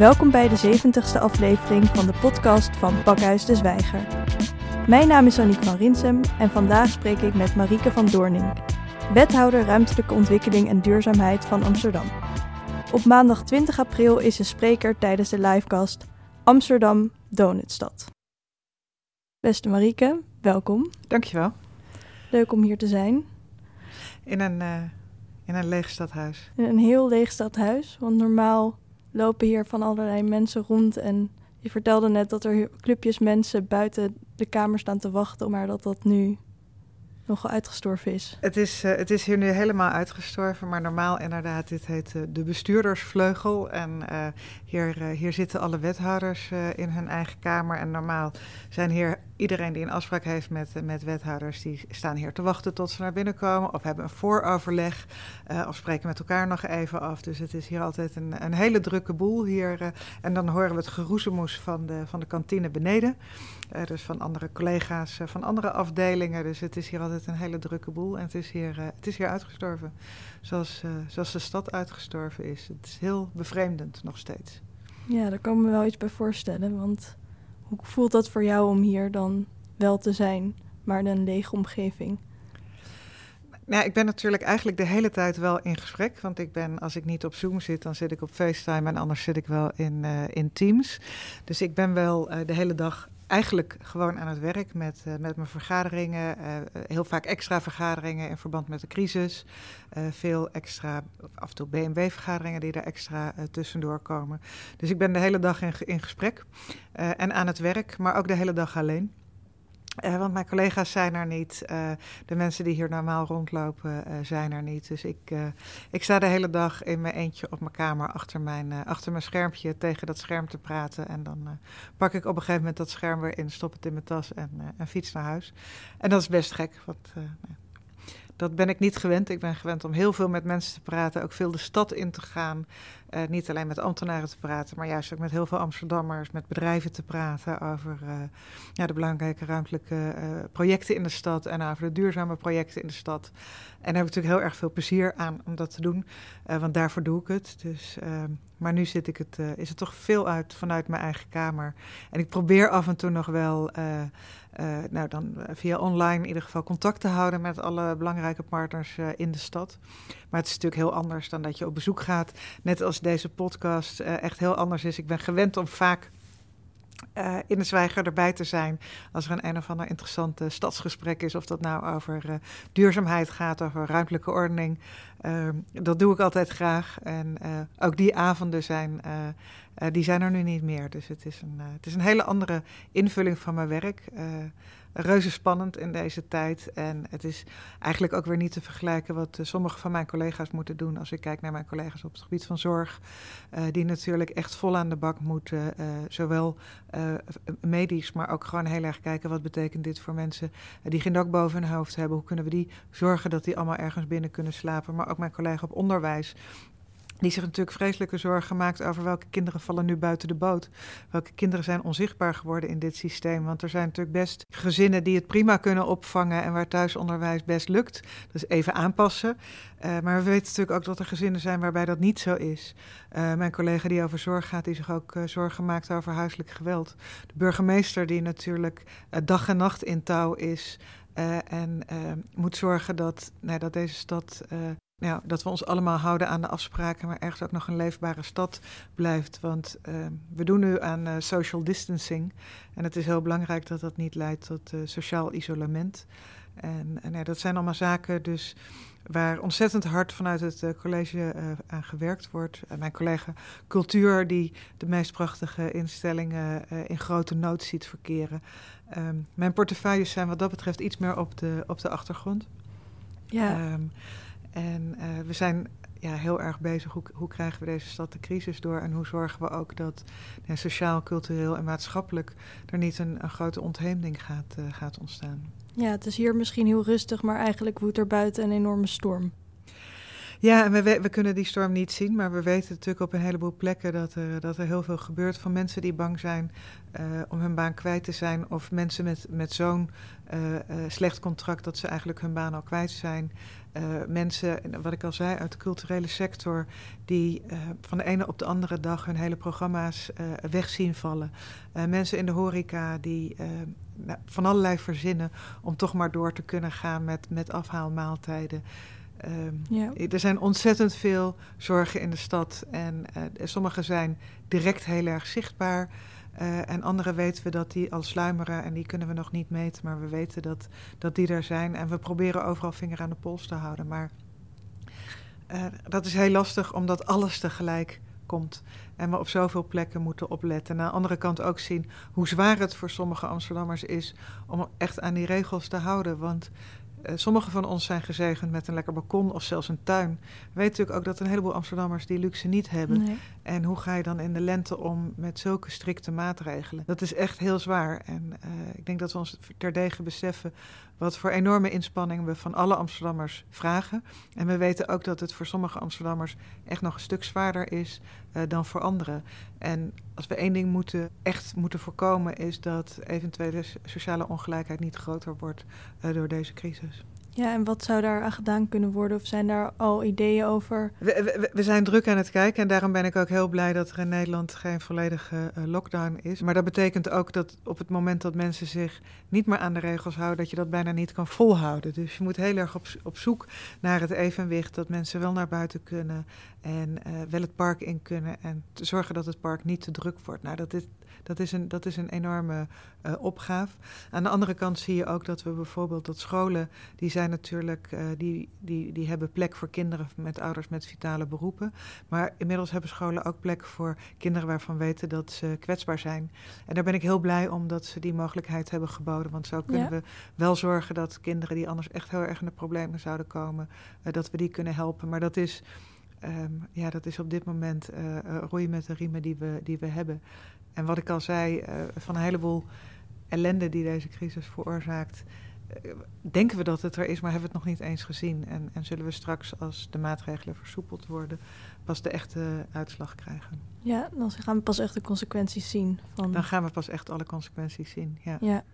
Welkom bij de 70ste aflevering van de podcast van Pakhuis de Zwijger. Mijn naam is Aniek van Rinsem en vandaag spreek ik met Marieke van Doorning, wethouder ruimtelijke ontwikkeling en duurzaamheid van Amsterdam. Op maandag 20 april is ze spreker tijdens de livecast Amsterdam Donutstad. Beste Marieke, welkom. Dankjewel. Leuk om hier te zijn. In een, uh, in een leeg stadhuis. In een heel leeg stadhuis, want normaal lopen hier van allerlei mensen rond. En je vertelde net dat er clubjes mensen buiten de kamer staan te wachten, maar dat dat nu nogal uitgestorven is. Het is, uh, het is hier nu helemaal uitgestorven, maar normaal inderdaad, dit heet uh, de bestuurdersvleugel. En uh, hier, hier zitten alle wethouders in hun eigen kamer. En normaal zijn hier iedereen die een afspraak heeft met, met wethouders, die staan hier te wachten tot ze naar binnen komen. Of hebben een vooroverleg, of spreken met elkaar nog even af. Dus het is hier altijd een, een hele drukke boel hier. en dan horen we het geroezemoes van de, van de kantine beneden. dus van andere collega's, van andere afdelingen. Dus het is hier altijd een hele drukke boel. En het is hier, het is hier uitgestorven. Zoals, uh, zoals de stad uitgestorven is. Het is heel bevreemdend nog steeds. Ja, daar kan ik me wel iets bij voorstellen. Want hoe voelt dat voor jou om hier dan wel te zijn, maar in een lege omgeving? Nou, ik ben natuurlijk eigenlijk de hele tijd wel in gesprek. Want ik ben, als ik niet op Zoom zit, dan zit ik op FaceTime en anders zit ik wel in, uh, in Teams. Dus ik ben wel uh, de hele dag eigenlijk gewoon aan het werk met, uh, met mijn vergaderingen. Uh, heel vaak extra vergaderingen in verband met de crisis. Uh, veel extra, af en toe BMW-vergaderingen die er extra tussendoor komen. Dus ik ben de hele dag in, in gesprek en aan het werk, maar ook de hele dag alleen. Uh, want mijn collega's zijn er niet. Uh, de mensen die hier normaal rondlopen uh, zijn er niet. Dus ik, ik sta de hele dag in mijn eentje op mijn kamer achter mijn, achter mijn schermpje tegen dat scherm te praten. En dan pak ik op een gegeven moment dat scherm weer in, stop het in mijn tas en, en fiets naar huis. En dat is best gek, want dat ben ik niet gewend. Ik ben gewend om heel veel met mensen te praten, ook veel de stad in te gaan. Uh, niet alleen met ambtenaren te praten, maar juist ook met heel veel Amsterdammers, met bedrijven te praten over uh, ja, de belangrijke ruimtelijke uh, projecten in de stad en over de duurzame projecten in de stad. En daar heb ik natuurlijk heel erg veel plezier aan om dat te doen, want daarvoor doe ik het. Dus, maar nu zit ik het, is het toch veel uit vanuit mijn eigen kamer. En ik probeer af en toe nog wel. Nou, dan via online in ieder geval contact te houden met alle belangrijke partners in de stad. Maar het is natuurlijk heel anders dan dat je op bezoek gaat. Net als deze podcast uh, echt heel anders is. Ik ben gewend om vaak uh, in de zwijger erbij te zijn als er een een of ander interessant stadsgesprek is. Of dat nou over duurzaamheid gaat, over ruimtelijke ordening. Uh, dat doe ik altijd graag. En ook die avonden zijn, die zijn er nu niet meer. Dus het is een, het is een hele andere invulling van mijn werk reuze spannend in deze tijd. En het is eigenlijk ook weer niet te vergelijken wat uh, sommige van mijn collega's moeten doen. Als ik kijk naar mijn collega's op het gebied van zorg, uh, die natuurlijk echt vol aan de bak moeten. Uh, zowel medisch, maar ook gewoon heel erg kijken wat betekent dit voor mensen die geen dak boven hun hoofd hebben. Hoe kunnen we die zorgen dat die allemaal ergens binnen kunnen slapen. Maar ook mijn collega op onderwijs die zich natuurlijk vreselijke zorgen maakt over welke kinderen vallen nu buiten de boot. Welke kinderen zijn onzichtbaar geworden in dit systeem. Want er zijn natuurlijk best gezinnen die het prima kunnen opvangen en waar thuisonderwijs best lukt. Dus even aanpassen. Uh, maar we weten natuurlijk ook dat er gezinnen zijn waarbij dat niet zo is. Uh, mijn collega die over zorg gaat, die zich ook uh, zorgen maakt over huiselijk geweld. De burgemeester die natuurlijk dag en nacht in touw is. en moet zorgen dat, nou, dat deze stad ja, dat we ons allemaal houden aan de afspraken, maar ergens ook nog een leefbare stad blijft. Want uh, we doen nu aan uh, social distancing. En het is heel belangrijk dat dat niet leidt tot uh, sociaal isolement. En, en ja, dat zijn allemaal zaken dus waar ontzettend hard vanuit het college aan gewerkt wordt. En mijn collega Cultuur, die de meest prachtige instellingen in grote nood ziet verkeren. Um, mijn portefeuilles zijn wat dat betreft iets meer op de, op de achtergrond. Ja. Um, en uh, we zijn ja, heel erg bezig hoe, hoe krijgen we deze stad de crisis door en hoe zorgen we ook dat ja, sociaal, cultureel en maatschappelijk er niet een, een grote ontheemding gaat, uh, gaat ontstaan. Ja, het is hier misschien heel rustig, maar eigenlijk woedt er buiten een enorme storm. Ja, en we, we, kunnen die storm niet zien, maar we weten natuurlijk op een heleboel plekken dat er, dat er heel veel gebeurt van mensen die bang zijn uh, om hun baan kwijt te zijn. Of mensen met, met zo'n uh, slecht contract dat ze eigenlijk hun baan al kwijt zijn. Mensen, wat ik al zei, uit de culturele sector, die van de ene op de andere dag hun hele programma's weg zien vallen. mensen in de horeca die nou, van allerlei verzinnen om toch maar door te kunnen gaan met, met afhaalmaaltijden. Ja. Er zijn ontzettend veel zorgen in de stad en uh, sommige zijn direct heel erg zichtbaar. Uh, en andere weten we dat die al sluimeren en die kunnen we nog niet meten, maar we weten dat, dat die er zijn. En we proberen overal vinger aan de pols te houden. Maar uh, dat is heel lastig omdat alles tegelijk komt. En we op zoveel plekken moeten opletten. En aan de andere kant ook zien hoe zwaar het voor sommige Amsterdammers is om echt aan die regels te houden. Want uh, sommigen van ons zijn gezegend met een lekker balkon of zelfs een tuin. We weten natuurlijk ook dat een heleboel Amsterdammers die luxe niet hebben. En hoe ga je dan in de lente om met zulke strikte maatregelen? Dat is echt heel zwaar. En uh, ik denk dat we ons terdege beseffen wat voor enorme inspanningen we van alle Amsterdammers vragen. En we weten ook dat het voor sommige Amsterdammers echt nog een stuk zwaarder is uh, dan voor anderen. En als we één ding moeten, echt moeten voorkomen, is dat eventuele sociale ongelijkheid niet groter wordt uh, door deze crisis. Ja, en wat zou daar aan gedaan kunnen worden? Of zijn daar al ideeën over? We, we, zijn druk aan het kijken en daarom ben ik ook heel blij dat er in Nederland geen volledige uh, lockdown is. Maar dat betekent ook dat op het moment dat mensen zich niet meer aan de regels houden, dat je dat bijna niet kan volhouden. Dus je moet heel erg op, op zoek naar het evenwicht dat mensen wel naar buiten kunnen en uh, wel het park in kunnen en te zorgen dat het park niet te druk wordt. Nou, dat is, dat is een, dat is een enorme uh, opgave. Aan de andere kant zie je ook dat we bijvoorbeeld dat scholen, die zijn natuurlijk, uh, die, die, die hebben plek voor kinderen met ouders met vitale beroepen. Maar inmiddels hebben scholen ook plek voor kinderen waarvan weten dat ze kwetsbaar zijn. En daar ben ik heel blij om dat ze die mogelijkheid hebben geboden. Want zo kunnen ja. we wel zorgen dat kinderen die anders echt heel erg in de problemen zouden komen, uh, dat we die kunnen helpen. Maar dat is. Um, ja, dat is op dit moment uh, roeien met de riemen die we, die we hebben. En wat ik al zei, uh, van een heleboel ellende die deze crisis veroorzaakt, uh, denken we dat het er is, maar hebben we het nog niet eens gezien. En, en zullen we straks, als de maatregelen versoepeld worden, pas de echte uitslag krijgen. Ja, dan gaan we pas echt de consequenties zien. Van... Dan gaan we pas echt alle consequenties zien, ja. ja.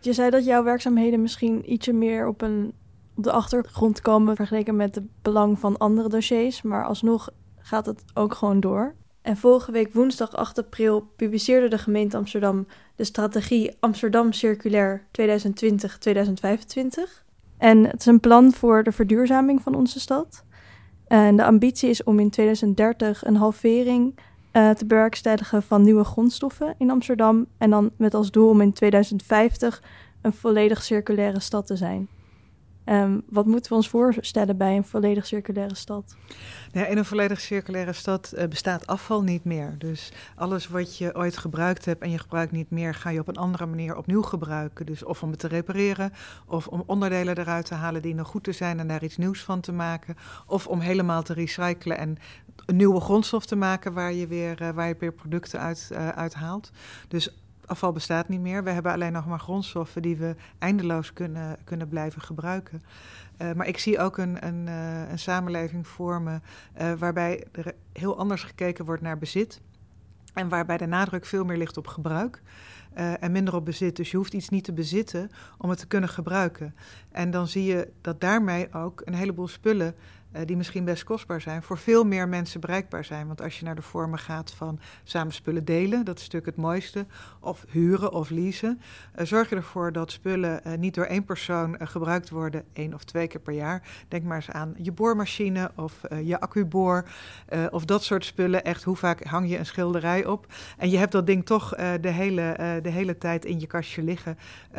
Je zei dat jouw werkzaamheden misschien ietsje meer op, een, op de achtergrond komen vergeleken met het belang van andere dossiers, maar alsnog gaat het ook gewoon door. En vorige week woensdag 8 april publiceerde de gemeente Amsterdam de strategie Amsterdam Circulair 2020-2025. En het is een plan voor de verduurzaming van onze stad. En de ambitie is om in 2030 een halvering uh, te bewerkstelligen van nieuwe grondstoffen in Amsterdam. En dan met als doel om in 2050 een volledig circulaire stad te zijn. Um, wat moeten we ons voorstellen bij een volledig circulaire stad? Ja, in een volledig circulaire stad uh, bestaat afval niet meer. Dus alles wat je ooit gebruikt hebt en je gebruikt niet meer, ga je op een andere manier opnieuw gebruiken. Dus of om het te repareren, of om onderdelen eruit te halen die nog goed te zijn en daar iets nieuws van te maken. Of om helemaal te recyclen en een nieuwe grondstof te maken waar je weer, uh, waar je weer producten uit, uh, uit haalt. Dus afval bestaat niet meer. We hebben alleen nog maar grondstoffen die we eindeloos kunnen, kunnen blijven gebruiken. Uh, maar ik zie ook een, een, uh, een samenleving vormen uh, waarbij er heel anders gekeken wordt naar bezit. En waarbij de nadruk veel meer ligt op gebruik. en minder op bezit. Dus je hoeft iets niet te bezitten om het te kunnen gebruiken. En dan zie je dat daarmee ook een heleboel spullen die misschien best kostbaar zijn, voor veel meer mensen bereikbaar zijn. Want als je naar de vormen gaat van samen spullen delen, dat is natuurlijk het mooiste, of huren of leasen, uh, zorg je ervoor dat spullen uh, niet door één persoon gebruikt worden één of twee keer per jaar. Denk maar eens aan je boormachine of je accuboor of dat soort spullen. Echt, hoe vaak hang je een schilderij op? En je hebt dat ding toch de, hele, de hele tijd in je kastje liggen.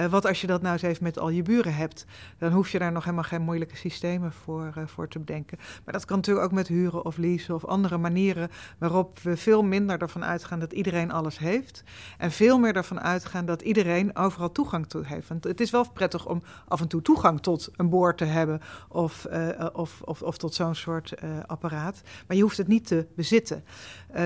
wat als je dat nou eens even met al je buren hebt? Dan hoef je daar nog helemaal geen moeilijke systemen voor, voor te bedenken. Maar dat kan natuurlijk ook met huren of leasen of andere manieren waarop we veel minder ervan uitgaan dat iedereen alles heeft. En veel meer ervan uitgaan dat iedereen overal toegang toe heeft. Want het is wel prettig om af en toe toegang tot een boor te hebben of, uh, of, of, of, tot zo'n soort uh, apparaat. Maar je hoeft het niet te bezitten.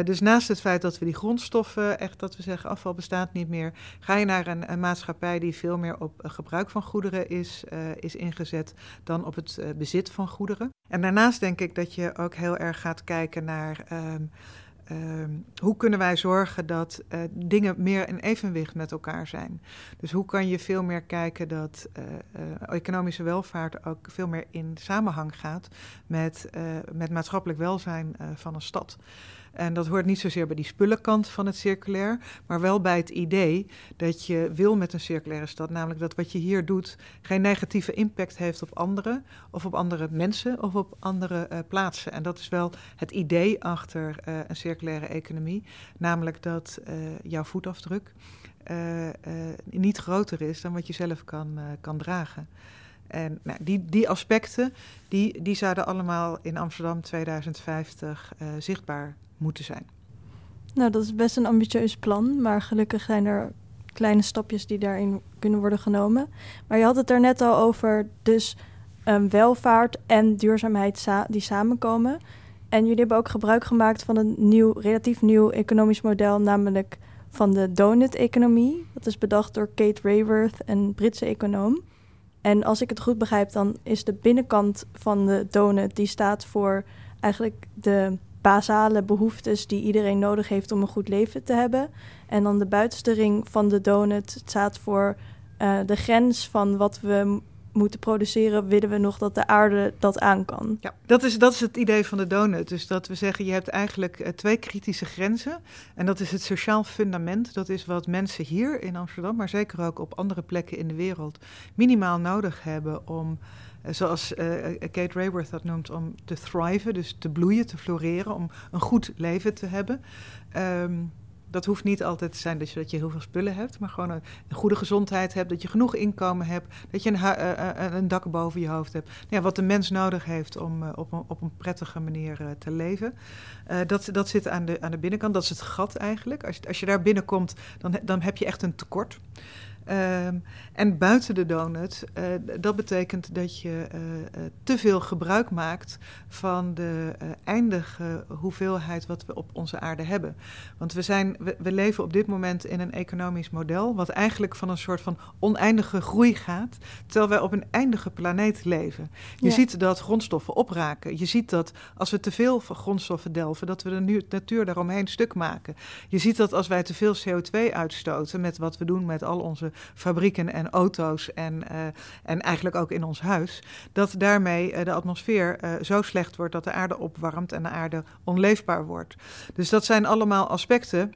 Dus naast het feit dat we die grondstoffen, echt dat we zeggen afval bestaat niet meer, ga je naar een, een maatschappij die veel meer op gebruik van goederen is, is ingezet dan op het bezit van goederen. En daarnaast denk ik dat je ook heel erg gaat kijken naar ehm, ehm, hoe kunnen wij zorgen dat uh, dingen meer in evenwicht met elkaar zijn. Dus hoe kan je veel meer kijken dat uh, uh, economische welvaart ook veel meer in samenhang gaat met, met maatschappelijk welzijn van een stad. En dat hoort niet zozeer bij die spullenkant van het circulair, maar wel bij het idee dat je wil met een circulaire stad, namelijk dat wat je hier doet geen negatieve impact heeft op anderen, of op andere mensen, of op andere uh, plaatsen. En dat is wel het idee achter uh, een circulaire economie, namelijk dat uh, jouw voetafdruk niet groter is dan wat je zelf kan, kan dragen. En nou, die, die aspecten, die, die zouden allemaal in Amsterdam 2050 uh, zichtbaar moeten zijn. Nou, dat is best een ambitieus plan, maar gelukkig zijn er kleine stapjes die daarin kunnen worden genomen. Maar je had het er net al over, dus um, welvaart en duurzaamheid die samenkomen. En jullie hebben ook gebruik gemaakt van een nieuw, relatief nieuw economisch model, namelijk van de donut-economie. Dat is bedacht door Kate Raworth, een Britse econoom. En als ik het goed begrijp, dan is de binnenkant van de donut, die staat voor eigenlijk de basale behoeftes die iedereen nodig heeft om een goed leven te hebben. En dan de buitenste ring van de donut staat voor uh, de grens van wat we moeten produceren, willen we nog dat de aarde dat aan kan. Ja, dat is, dat is het idee van de donut. Dus dat we zeggen, je hebt eigenlijk uh, twee kritische grenzen. En dat is het sociaal fundament. Dat is wat mensen hier in Amsterdam, maar zeker ook op andere plekken in de wereld, minimaal nodig hebben om eh, zoals uh, Kate Rayworth dat noemt, om te thriven, dus te bloeien, te floreren, om een goed leven te hebben. Um, dat hoeft niet altijd te zijn dat je, dat je heel veel spullen hebt, maar gewoon een, goede gezondheid hebt, dat je genoeg inkomen hebt, dat je een, een dak boven je hoofd hebt. Ja, wat de mens nodig heeft om op, een, op een prettige manier te leven. dat, dat zit aan de, aan de binnenkant, dat is het gat eigenlijk. Als, als je daar binnenkomt, dan, dan heb je echt een tekort. Um, en buiten de donut, uh, dat betekent dat je uh, te veel gebruik maakt van de eindige hoeveelheid wat we op onze aarde hebben. Want we, zijn, we, we, leven op dit moment in een economisch model wat eigenlijk van een soort van oneindige groei gaat, terwijl wij op een eindige planeet leven. Je ja. ziet dat grondstoffen opraken. Je ziet dat als we te veel van grondstoffen delven, dat we de natuur daaromheen stuk maken. Je ziet dat als wij te veel CO2 uitstoten met wat we doen met al onze fabrieken en auto's en, uh, en eigenlijk ook in ons huis, dat daarmee uh, de atmosfeer uh, zo slecht wordt dat de aarde opwarmt en de aarde onleefbaar wordt. Dus dat zijn allemaal aspecten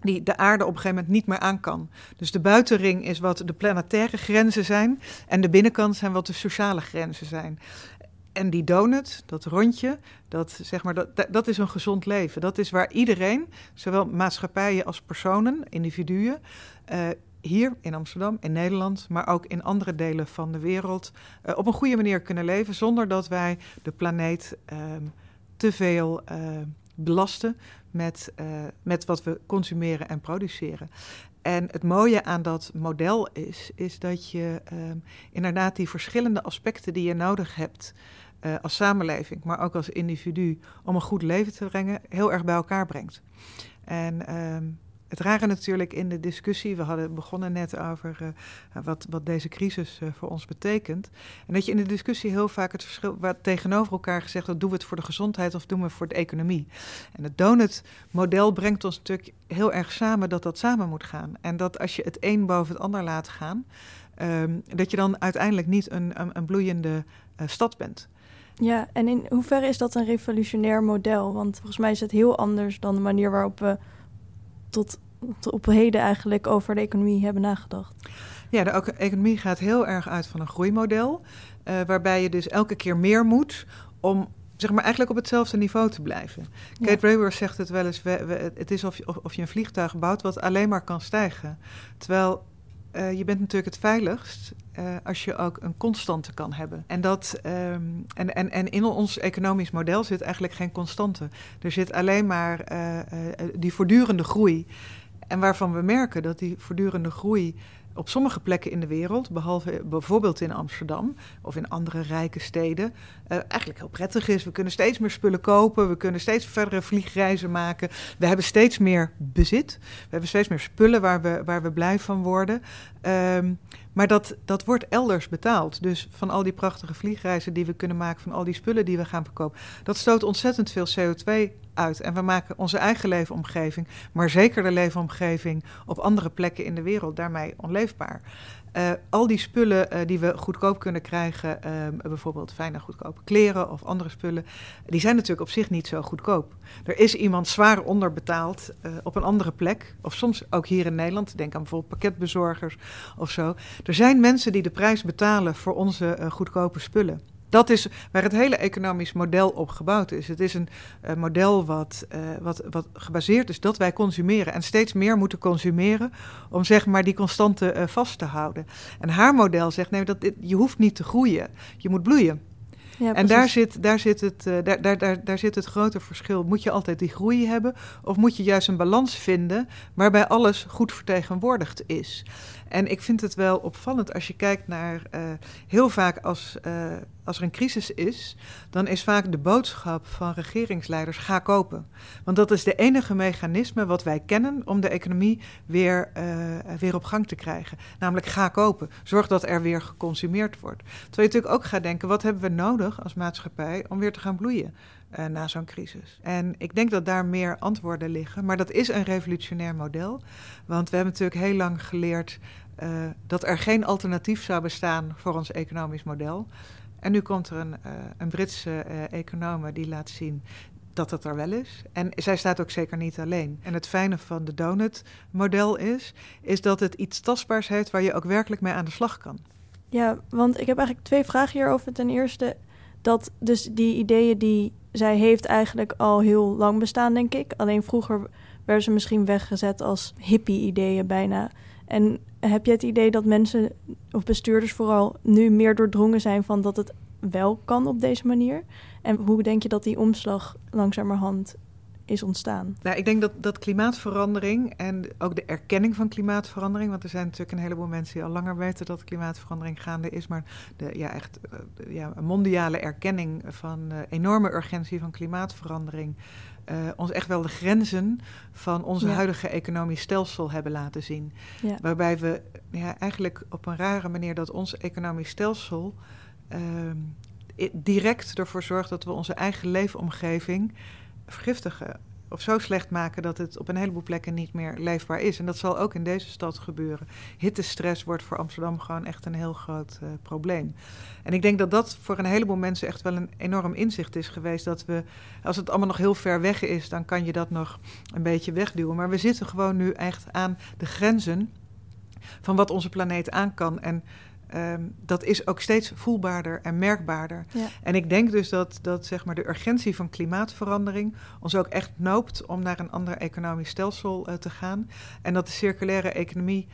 die de aarde op een gegeven moment niet meer aan kan. Dus de buitenring is wat de planetaire grenzen zijn en de binnenkant zijn wat de sociale grenzen zijn. En die donut, dat rondje, dat, zeg maar, dat, dat is een gezond leven. Dat is waar iedereen, zowel maatschappijen als personen, individuen, hier in Amsterdam, in Nederland, maar ook in andere delen van de wereld uh, op een goede manier kunnen leven zonder dat wij de planeet uh, te veel uh, belasten met, met wat we consumeren en produceren. En het mooie aan dat model is, is dat je ehm, inderdaad die verschillende aspecten die je nodig hebt als samenleving, maar ook als individu, om een goed leven te brengen, heel erg bij elkaar brengt. En ehm, het rare natuurlijk in de discussie, we hadden begonnen net over uh, wat, wat deze crisis uh, voor ons betekent. En dat je in de discussie heel vaak het verschil wat tegenover elkaar gezegd wordt, doen we het voor de gezondheid of doen we het voor de economie? En het donut-model brengt ons natuurlijk heel erg samen dat dat samen moet gaan. En dat als je het een boven het ander laat gaan, um, dat je dan uiteindelijk niet een, een, bloeiende uh, stad bent. Ja, en in hoeverre is dat een revolutionair model? Want volgens mij is het heel anders dan de manier waarop we tot, tot op heden eigenlijk over de economie hebben nagedacht. Ja, de economie gaat heel erg uit van een groeimodel, uh, waarbij je dus elke keer meer moet om zeg maar eigenlijk op hetzelfde niveau te blijven. Ja. Kate Raworth zegt het wel eens, we, we, het is of je, of, of je een vliegtuig bouwt wat alleen maar kan stijgen. Terwijl uh, je bent natuurlijk het veiligst uh, als je ook een constante kan hebben. En, dat, um, en, en, en in ons economisch model zit eigenlijk geen constante. Er zit alleen maar uh, die voortdurende groei. En waarvan we merken dat die voortdurende groei op sommige plekken in de wereld, behalve bijvoorbeeld in Amsterdam of in andere rijke steden, uh, eigenlijk heel prettig is. We kunnen steeds meer spullen kopen, we kunnen steeds verdere vliegreizen maken. We hebben steeds meer bezit, we hebben steeds meer spullen waar we, waar we blij van worden. Um, Maar dat, dat wordt elders betaald. Dus van al die prachtige vliegreizen die we kunnen maken, van al die spullen die we gaan verkopen, dat stoot ontzettend veel CO2 uit. En we maken onze eigen leefomgeving, maar zeker de leefomgeving op andere plekken in de wereld daarmee onleefbaar. Uh, al die spullen uh, die we goedkoop kunnen krijgen, uh, bijvoorbeeld fijne goedkope kleren of andere spullen, die zijn natuurlijk op zich niet zo goedkoop. Er is iemand zwaar onderbetaald op een andere plek, of soms ook hier in Nederland, denk aan bijvoorbeeld pakketbezorgers of zo. Er zijn mensen die de prijs betalen voor onze goedkope spullen. Dat is waar het hele economisch model op gebouwd is. Het is een uh, model wat, uh, wat, wat gebaseerd is dat wij consumeren en steeds meer moeten consumeren om zeg maar die constante uh, vast te houden. En haar model zegt nee, dat je hoeft niet te groeien, je moet bloeien. Ja, en daar zit, daar, zit het, daar, daar, daar, daar zit het grote verschil. Moet je altijd die groei hebben of moet je juist een balans vinden waarbij alles goed vertegenwoordigd is? En ik vind het wel opvallend als je kijkt naar uh, heel vaak als, uh, als er een crisis is, dan is vaak de boodschap van regeringsleiders ga kopen. Want dat is de enige mechanisme wat wij kennen om de economie weer, uh, weer op gang te krijgen. Namelijk ga kopen. Zorg dat er weer geconsumeerd wordt. Terwijl je natuurlijk ook gaat denken, wat hebben we nodig als maatschappij om weer te gaan bloeien? uh, na zo'n crisis. En ik denk dat daar meer antwoorden liggen. Maar dat is een revolutionair model. Want we hebben natuurlijk heel lang geleerd uh, dat er geen alternatief zou bestaan voor ons economisch model. En nu komt er een, uh, een Britse econoom die laat zien dat het er wel is. En zij staat ook zeker niet alleen. En het fijne van de donut-model is, is dat het iets tastbaars heeft waar je ook werkelijk mee aan de slag kan. Ja, want ik heb eigenlijk twee vragen hierover. Ten eerste, dat dus die ideeën die zij heeft eigenlijk al heel lang bestaan, denk ik. Alleen vroeger werden ze misschien weggezet als hippie-ideeën bijna. En heb je het idee dat mensen, of bestuurders vooral, nu meer doordrongen zijn van dat het wel kan op deze manier? En hoe denk je dat die omslag langzamerhand is ontstaan? Nou, ik denk dat, dat klimaatverandering en ook de erkenning van klimaatverandering, want er zijn natuurlijk een heleboel mensen die al langer weten dat klimaatverandering gaande is, maar de ja, echt uh, ja, een mondiale erkenning van uh, enorme urgentie van klimaatverandering. Uh, ons echt wel de grenzen van onze ja. huidige economisch stelsel hebben laten zien. Ja. Waarbij we ja, eigenlijk op een rare manier dat ons economisch stelsel uh, direct ervoor zorgt dat we onze eigen leefomgeving vergiftigen of zo slecht maken dat het op een heleboel plekken niet meer leefbaar is. En dat zal ook in deze stad gebeuren. Hittestress wordt voor Amsterdam gewoon echt een heel groot uh, probleem. En ik denk dat dat voor een heleboel mensen echt wel een enorm inzicht is geweest. Dat we, als het allemaal nog heel ver weg is, dan kan je dat nog een beetje wegduwen. Maar we zitten gewoon nu echt aan de grenzen van wat onze planeet aan kan. En Um, dat is ook steeds voelbaarder en merkbaarder. Ja. En ik denk dus dat, dat zeg maar, de urgentie van klimaatverandering ons ook echt noopt om naar een ander economisch stelsel uh, te gaan. En dat de circulaire economie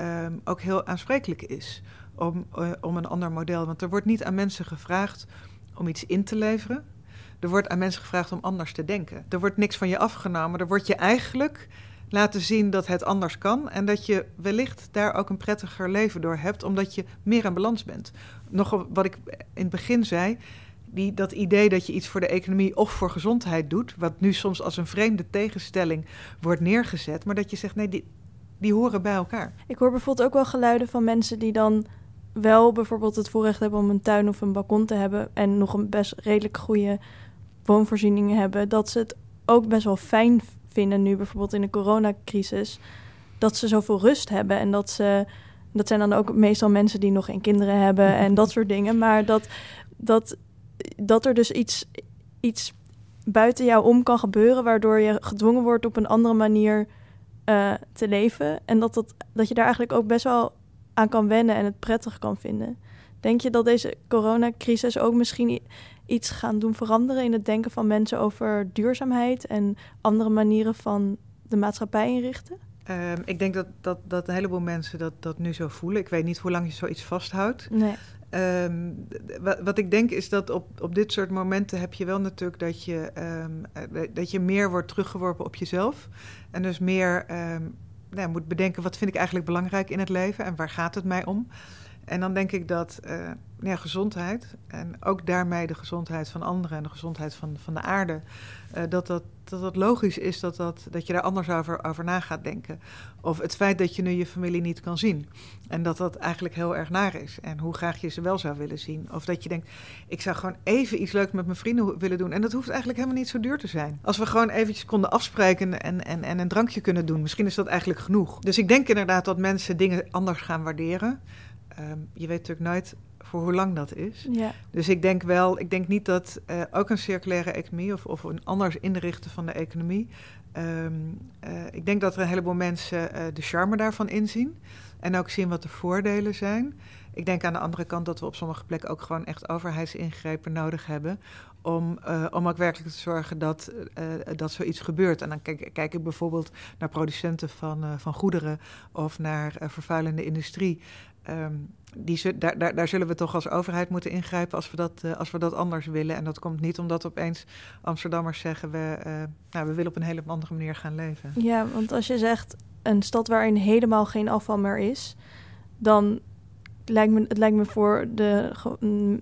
um, ook heel aansprekelijk is om, uh, om een ander model. Want er wordt niet aan mensen gevraagd om iets in te leveren. Er wordt aan mensen gevraagd om anders te denken. Er wordt niks van je afgenomen. Er wordt je eigenlijk laten zien dat het anders kan. En dat je wellicht daar ook een prettiger leven door hebt, omdat je meer in balans bent. Nog wat ik in het begin zei. Die, dat idee dat je iets voor de economie of voor gezondheid doet, wat nu soms als een vreemde tegenstelling wordt neergezet, maar dat je zegt nee, die, die horen bij elkaar. Ik hoor bijvoorbeeld ook wel geluiden van mensen die dan wel bijvoorbeeld het voorrecht hebben om een tuin of een balkon te hebben en nog een best redelijk goede woonvoorziening hebben, dat ze het ook best wel fijn vinden nu bijvoorbeeld in de coronacrisis, dat ze zoveel rust hebben en dat ze, dat zijn dan ook meestal mensen die nog geen kinderen hebben en dat soort dingen, maar dat, dat, dat er dus iets, iets buiten jou om kan gebeuren, waardoor je gedwongen wordt op een andere manier uh, te leven en dat, dat, dat je daar eigenlijk ook best wel aan kan wennen en het prettig kan vinden. Denk je dat deze coronacrisis ook misschien iets gaan doen veranderen in het denken van mensen over duurzaamheid en andere manieren van de maatschappij inrichten? Um, ik denk dat, dat, dat een heleboel mensen dat, dat nu zo voelen. Ik weet niet hoe lang je zoiets vasthoudt. Nee. Um, wat, wat, ik denk is dat op, op dit soort momenten heb je wel natuurlijk dat je, um, dat je meer wordt teruggeworpen op jezelf. En dus meer nou, moet bedenken wat vind ik eigenlijk belangrijk in het leven en waar gaat het mij om. En dan denk ik dat uh, gezondheid en ook daarmee de gezondheid van anderen en de gezondheid van, van de aarde, dat, dat, dat dat logisch is dat, dat, dat je daar anders over, over na gaat denken. Of het feit dat je nu je familie niet kan zien en dat dat eigenlijk heel erg naar is en hoe graag je ze wel zou willen zien. Of dat je denkt, ik zou gewoon even iets leuks met mijn vrienden willen doen en dat hoeft eigenlijk helemaal niet zo duur te zijn. Als we gewoon eventjes konden afspreken en, en, en een drankje kunnen doen, misschien is dat eigenlijk genoeg. Dus ik denk inderdaad dat mensen dingen anders gaan waarderen. Um, je weet natuurlijk nooit voor hoe lang dat is. Ja. Dus ik denk wel, ik denk niet dat uh, ook een circulaire economie of, of een anders inrichten van de economie. Um, uh, ik denk dat er een heleboel mensen uh, de charme daarvan inzien. En ook zien wat de voordelen zijn. Ik denk aan de andere kant dat we op sommige plekken ook gewoon echt overheidsingrepen nodig hebben. Om, uh, om ook werkelijk te zorgen dat, uh, dat zoiets gebeurt. En dan kijk, kijk ik bijvoorbeeld naar producenten van, uh, van goederen of naar vervuilende industrie. Um, die, daar, daar, daar, zullen we toch als overheid moeten ingrijpen als we, dat, uh, als we dat anders willen. En dat komt niet omdat opeens Amsterdammers zeggen... We, uh, nou, we willen op een hele andere manier gaan leven. Ja, want als je zegt een stad waarin helemaal geen afval meer is... dan lijkt me, het lijkt me voor de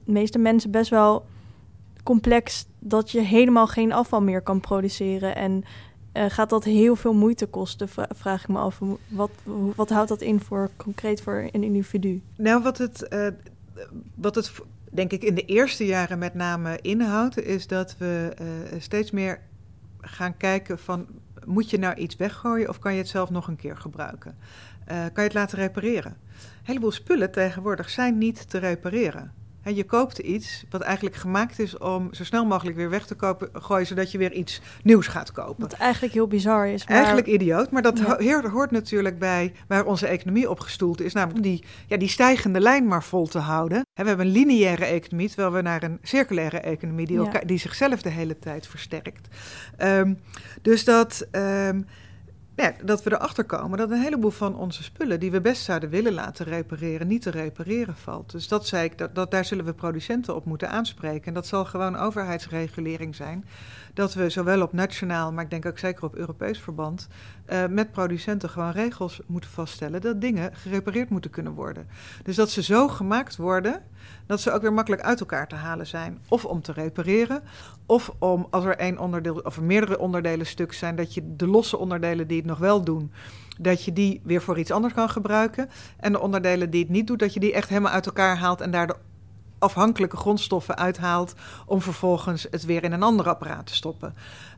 meeste mensen best wel complex... dat je helemaal geen afval meer kan produceren... en uh, gaat dat heel veel moeite kosten, vraag ik me af. Wat, wat houdt dat in voor concreet voor een individu? Nou, wat het, uh, wat het denk ik in de eerste jaren met name inhoudt, is dat we uh, steeds meer gaan kijken van moet je nou iets weggooien of kan je het zelf nog een keer gebruiken? kan je het laten repareren? Een heleboel spullen tegenwoordig zijn niet te repareren. Je koopt iets wat eigenlijk gemaakt is om zo snel mogelijk weer weg te kopen, gooien, zodat je weer iets nieuws gaat kopen. Wat eigenlijk heel bizar is. Maar... Eigenlijk idioot, maar dat ja. hoort natuurlijk bij waar onze economie op gestoeld is, namelijk die, ja, die stijgende lijn maar vol te houden. He, we hebben een lineaire economie, terwijl we naar een circulaire economie die, elkaar, die zichzelf de hele tijd versterkt. Um, dus dat. Um, ja, dat we erachter komen dat een heleboel van onze spullen die we best zouden willen laten repareren, niet te repareren valt. Dus dat zei ik, dat, daar zullen we producenten op moeten aanspreken. En dat zal gewoon overheidsregulering zijn. Dat we zowel op nationaal, maar ik denk ook zeker op Europees verband, uh, met producenten gewoon regels moeten vaststellen dat dingen gerepareerd moeten kunnen worden. Dus dat ze zo gemaakt worden dat ze ook weer makkelijk uit elkaar te halen zijn. Of om te repareren, of om als er één onderdeel of er meerdere onderdelen stuk zijn, dat je de losse onderdelen die het nog wel doen, dat je die weer voor iets anders kan gebruiken. En de onderdelen die het niet doet, dat je die echt helemaal uit elkaar haalt en daar de afhankelijke grondstoffen uithaalt om vervolgens het weer in een ander apparaat te stoppen.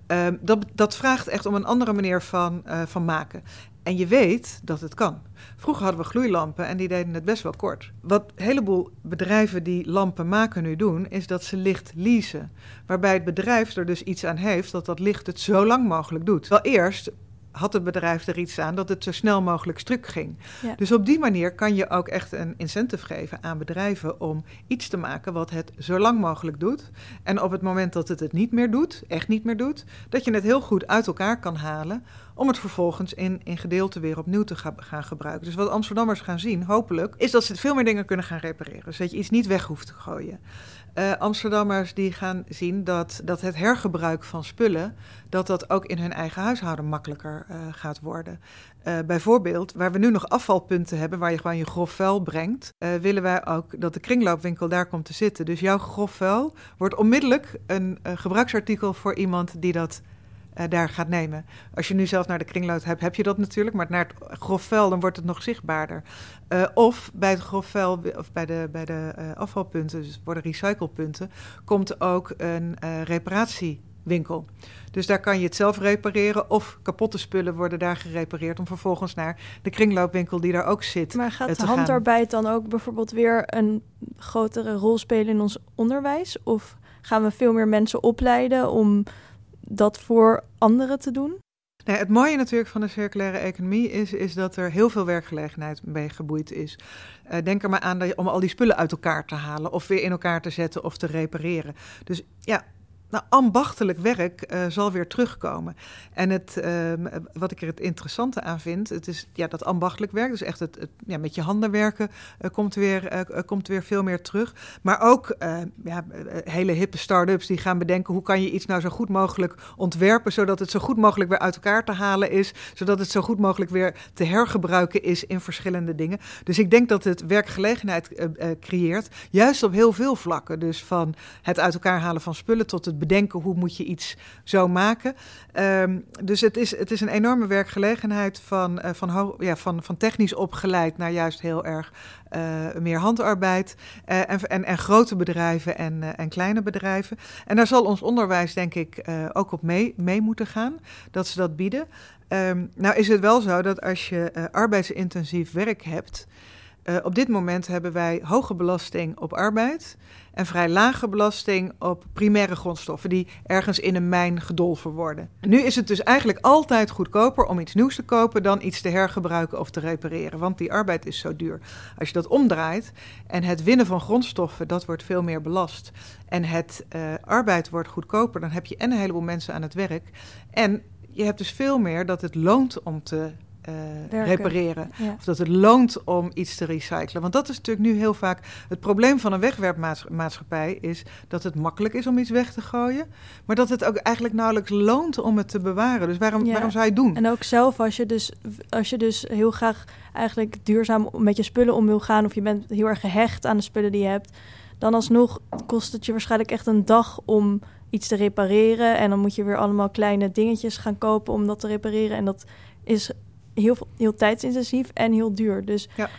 Uh, dat, dat vraagt echt om een andere manier van, uh, van maken. En je weet dat het kan. Vroeger hadden we gloeilampen en die deden het best wel kort. Wat een heleboel bedrijven die lampen maken nu doen, is dat ze licht leasen. Waarbij het bedrijf er dus iets aan heeft dat dat licht het zo lang mogelijk doet. Wel eerst had het bedrijf er iets aan dat het zo snel mogelijk stuk ging. Ja. Dus op die manier kan je ook echt een incentive geven aan bedrijven om iets te maken wat het zo lang mogelijk doet. En op het moment dat het het niet meer doet, echt niet meer doet, dat je het heel goed uit elkaar kan halen om het vervolgens in, in gedeelte weer opnieuw te ga, gaan gebruiken. Dus wat Amsterdammers gaan zien, hopelijk, is dat ze veel meer dingen kunnen gaan repareren. Dus dat je iets niet weg hoeft te gooien. Uh, Amsterdammers die gaan zien dat, dat het hergebruik van spullen, dat dat ook in hun eigen huishouden makkelijker uh, gaat worden. Uh, bijvoorbeeld, waar we nu nog afvalpunten hebben, waar je gewoon je grof vuil brengt, willen wij ook dat de kringloopwinkel daar komt te zitten. Dus jouw grof vuil wordt onmiddellijk een gebruiksartikel voor iemand die dat daar gaat nemen. Als je nu zelf naar de kringloop hebt, heb je dat natuurlijk. Maar naar het grof vuil, dan wordt het nog zichtbaarder. Uh, of bij het grof vuil, of bij de, bij de uh, afvalpunten, dus worden recyclepunten, komt ook een reparatiewinkel. Dus daar kan je het zelf repareren of kapotte spullen worden daar gerepareerd om vervolgens naar de kringloopwinkel die daar ook zit. Maar gaat handarbeid dan ook bijvoorbeeld weer een grotere rol spelen in ons onderwijs? Of gaan we veel meer mensen opleiden om dat voor anderen te doen? Het mooie natuurlijk van de circulaire economie is, is dat er heel veel werkgelegenheid mee geboeid is. Uh, denk er maar aan dat je, om al die spullen uit elkaar te halen, of weer in elkaar te zetten of te repareren. Dus ja, nou, ambachtelijk werk uh, zal weer terugkomen. En het, uh, wat ik er het interessante aan vind, het is ja, dat ambachtelijk werk, dus echt het, ja, met je handen werken, uh, komt, weer, komt weer veel meer terug. Maar ook ja, hele hippe start-ups die gaan bedenken hoe kan je iets nou zo goed mogelijk ontwerpen, zodat het zo goed mogelijk weer uit elkaar te halen is, zodat het zo goed mogelijk weer te hergebruiken is in verschillende dingen. Dus ik denk dat het werkgelegenheid creëert, juist op heel veel vlakken. Dus van het uit elkaar halen van spullen tot het bedenken hoe moet je iets zo maken. Um, dus het is, het is een enorme werkgelegenheid van, uh, van, ja, van, van technisch opgeleid naar juist heel erg uh, meer handarbeid. Uh, en, en, en, grote bedrijven en, en kleine bedrijven. En daar zal ons onderwijs denk ik ook op mee, mee moeten gaan, dat ze dat bieden. Um, nou is het wel zo dat als je arbeidsintensief werk hebt... Op dit moment hebben wij hoge belasting op arbeid en vrij lage belasting op primaire grondstoffen die ergens in een mijn gedolven worden. Nu is het dus eigenlijk altijd goedkoper om iets nieuws te kopen dan iets te hergebruiken of te repareren, want die arbeid is zo duur. Als je dat omdraait en het winnen van grondstoffen, dat wordt veel meer belast en het uh, arbeid wordt goedkoper, dan heb je en een heleboel mensen aan het werk en je hebt dus veel meer dat het loont om te uh, repareren. Of dat het loont om iets te recyclen. Want dat is natuurlijk nu heel vaak het probleem van een wegwerpmaatschappij is dat het makkelijk is om iets weg te gooien, maar dat het ook eigenlijk nauwelijks loont om het te bewaren. Dus waarom, waarom zou je het doen? En ook zelf als je dus als je dus heel graag eigenlijk duurzaam met je spullen om wil gaan of je bent heel erg gehecht aan de spullen die je hebt, dan alsnog kost het je waarschijnlijk echt een dag om iets te repareren en dan moet je weer allemaal kleine dingetjes gaan kopen om dat te repareren en dat is heel, heel tijdsintensief en heel duur. Dus ja.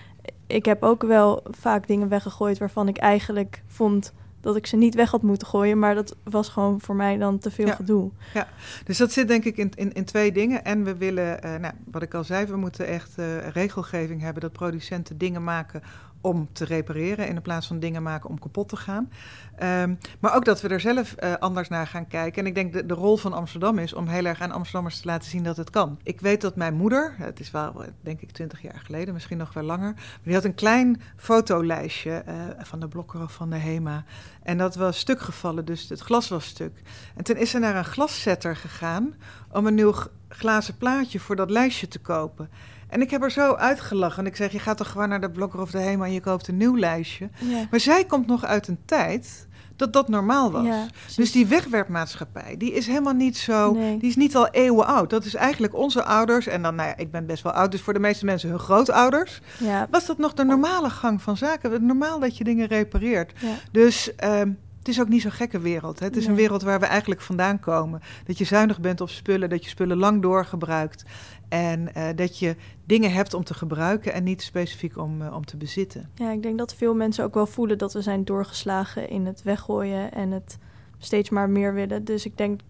ik heb ook wel vaak dingen weggegooid waarvan ik eigenlijk vond dat ik ze niet weg had moeten gooien. Maar dat was gewoon voor mij dan te veel gedoe. Ja, dus dat zit denk ik in, in, in twee dingen. En we willen, uh, nou, wat ik al zei, we moeten echt uh, regelgeving hebben dat producenten dingen maken om te repareren in plaats van dingen maken om kapot te gaan. Um, maar ook dat we er zelf uh, anders naar gaan kijken. En ik denk de, de rol van Amsterdam is om heel erg aan Amsterdammers te laten zien dat het kan. Ik weet dat mijn moeder, het is wel denk ik twintig jaar geleden, misschien nog wel langer, maar die had een klein fotolijstje uh, van de Blokker of van de Hema. En dat was stuk gevallen, dus het glas was stuk. En toen is ze naar een glaszetter gegaan om een nieuw glazen plaatje voor dat lijstje te kopen. En ik heb er zo uitgelachen. En ik zeg, je gaat toch gewoon naar de Blokker of de Hema en je koopt een nieuw lijstje. Maar zij komt nog uit een tijd dat dat normaal was. dus die wegwerpmaatschappij, die is helemaal niet zo, die is niet al eeuwen oud. Dat is eigenlijk onze ouders, en dan, nou ja, ik ben best wel oud, dus voor de meeste mensen hun grootouders, ja. was dat nog de normale gang van zaken. Het normaal dat je dingen repareert. Dus um, het is ook niet zo'n gekke wereld. Hè? Het is een wereld waar we eigenlijk vandaan komen. Dat je zuinig bent op spullen, dat je spullen lang doorgebruikt. En uh, dat je dingen hebt om te gebruiken en niet specifiek om, uh, om te bezitten. Ja, ik denk dat veel mensen ook wel voelen dat we zijn doorgeslagen in het weggooien en het steeds maar meer willen. Dus ik denk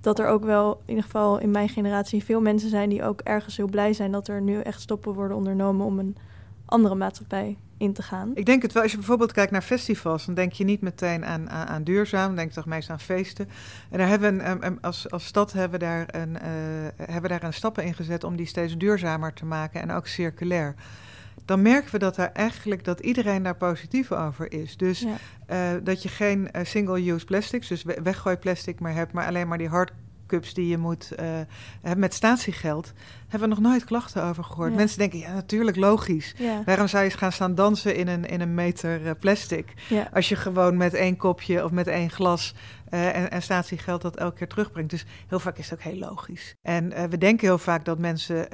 dat er ook wel, in ieder geval in mijn generatie, veel mensen zijn die ook ergens heel blij zijn dat er nu echt stoppen worden ondernomen om een andere maatschappij in te gaan. Ik denk het wel. Als je bijvoorbeeld kijkt naar festivals, dan denk je niet meteen aan, aan, aan duurzaam, dan denk je toch meestal aan feesten. En daar hebben we een, als, als stad hebben we daar een, uh, hebben daar een stappen in gezet om die steeds duurzamer te maken en ook circulair. Dan merken we dat daar eigenlijk dat iedereen daar positief over is. Dus ja. uh, dat je geen uh, single-use plastics, dus weggooi plastic meer hebt, maar alleen maar die hard cups die je moet uh, met statiegeld, hebben we nog nooit klachten over gehoord. Mensen denken, ja, natuurlijk logisch. Ja. Waarom zou je gaan staan dansen in een, in een meter uh, plastic? Ja. Als je gewoon met één kopje of met één glas uh, en, en statiegeld dat elke keer terugbrengt. Dus heel vaak is het ook heel logisch. En we denken heel vaak dat mensen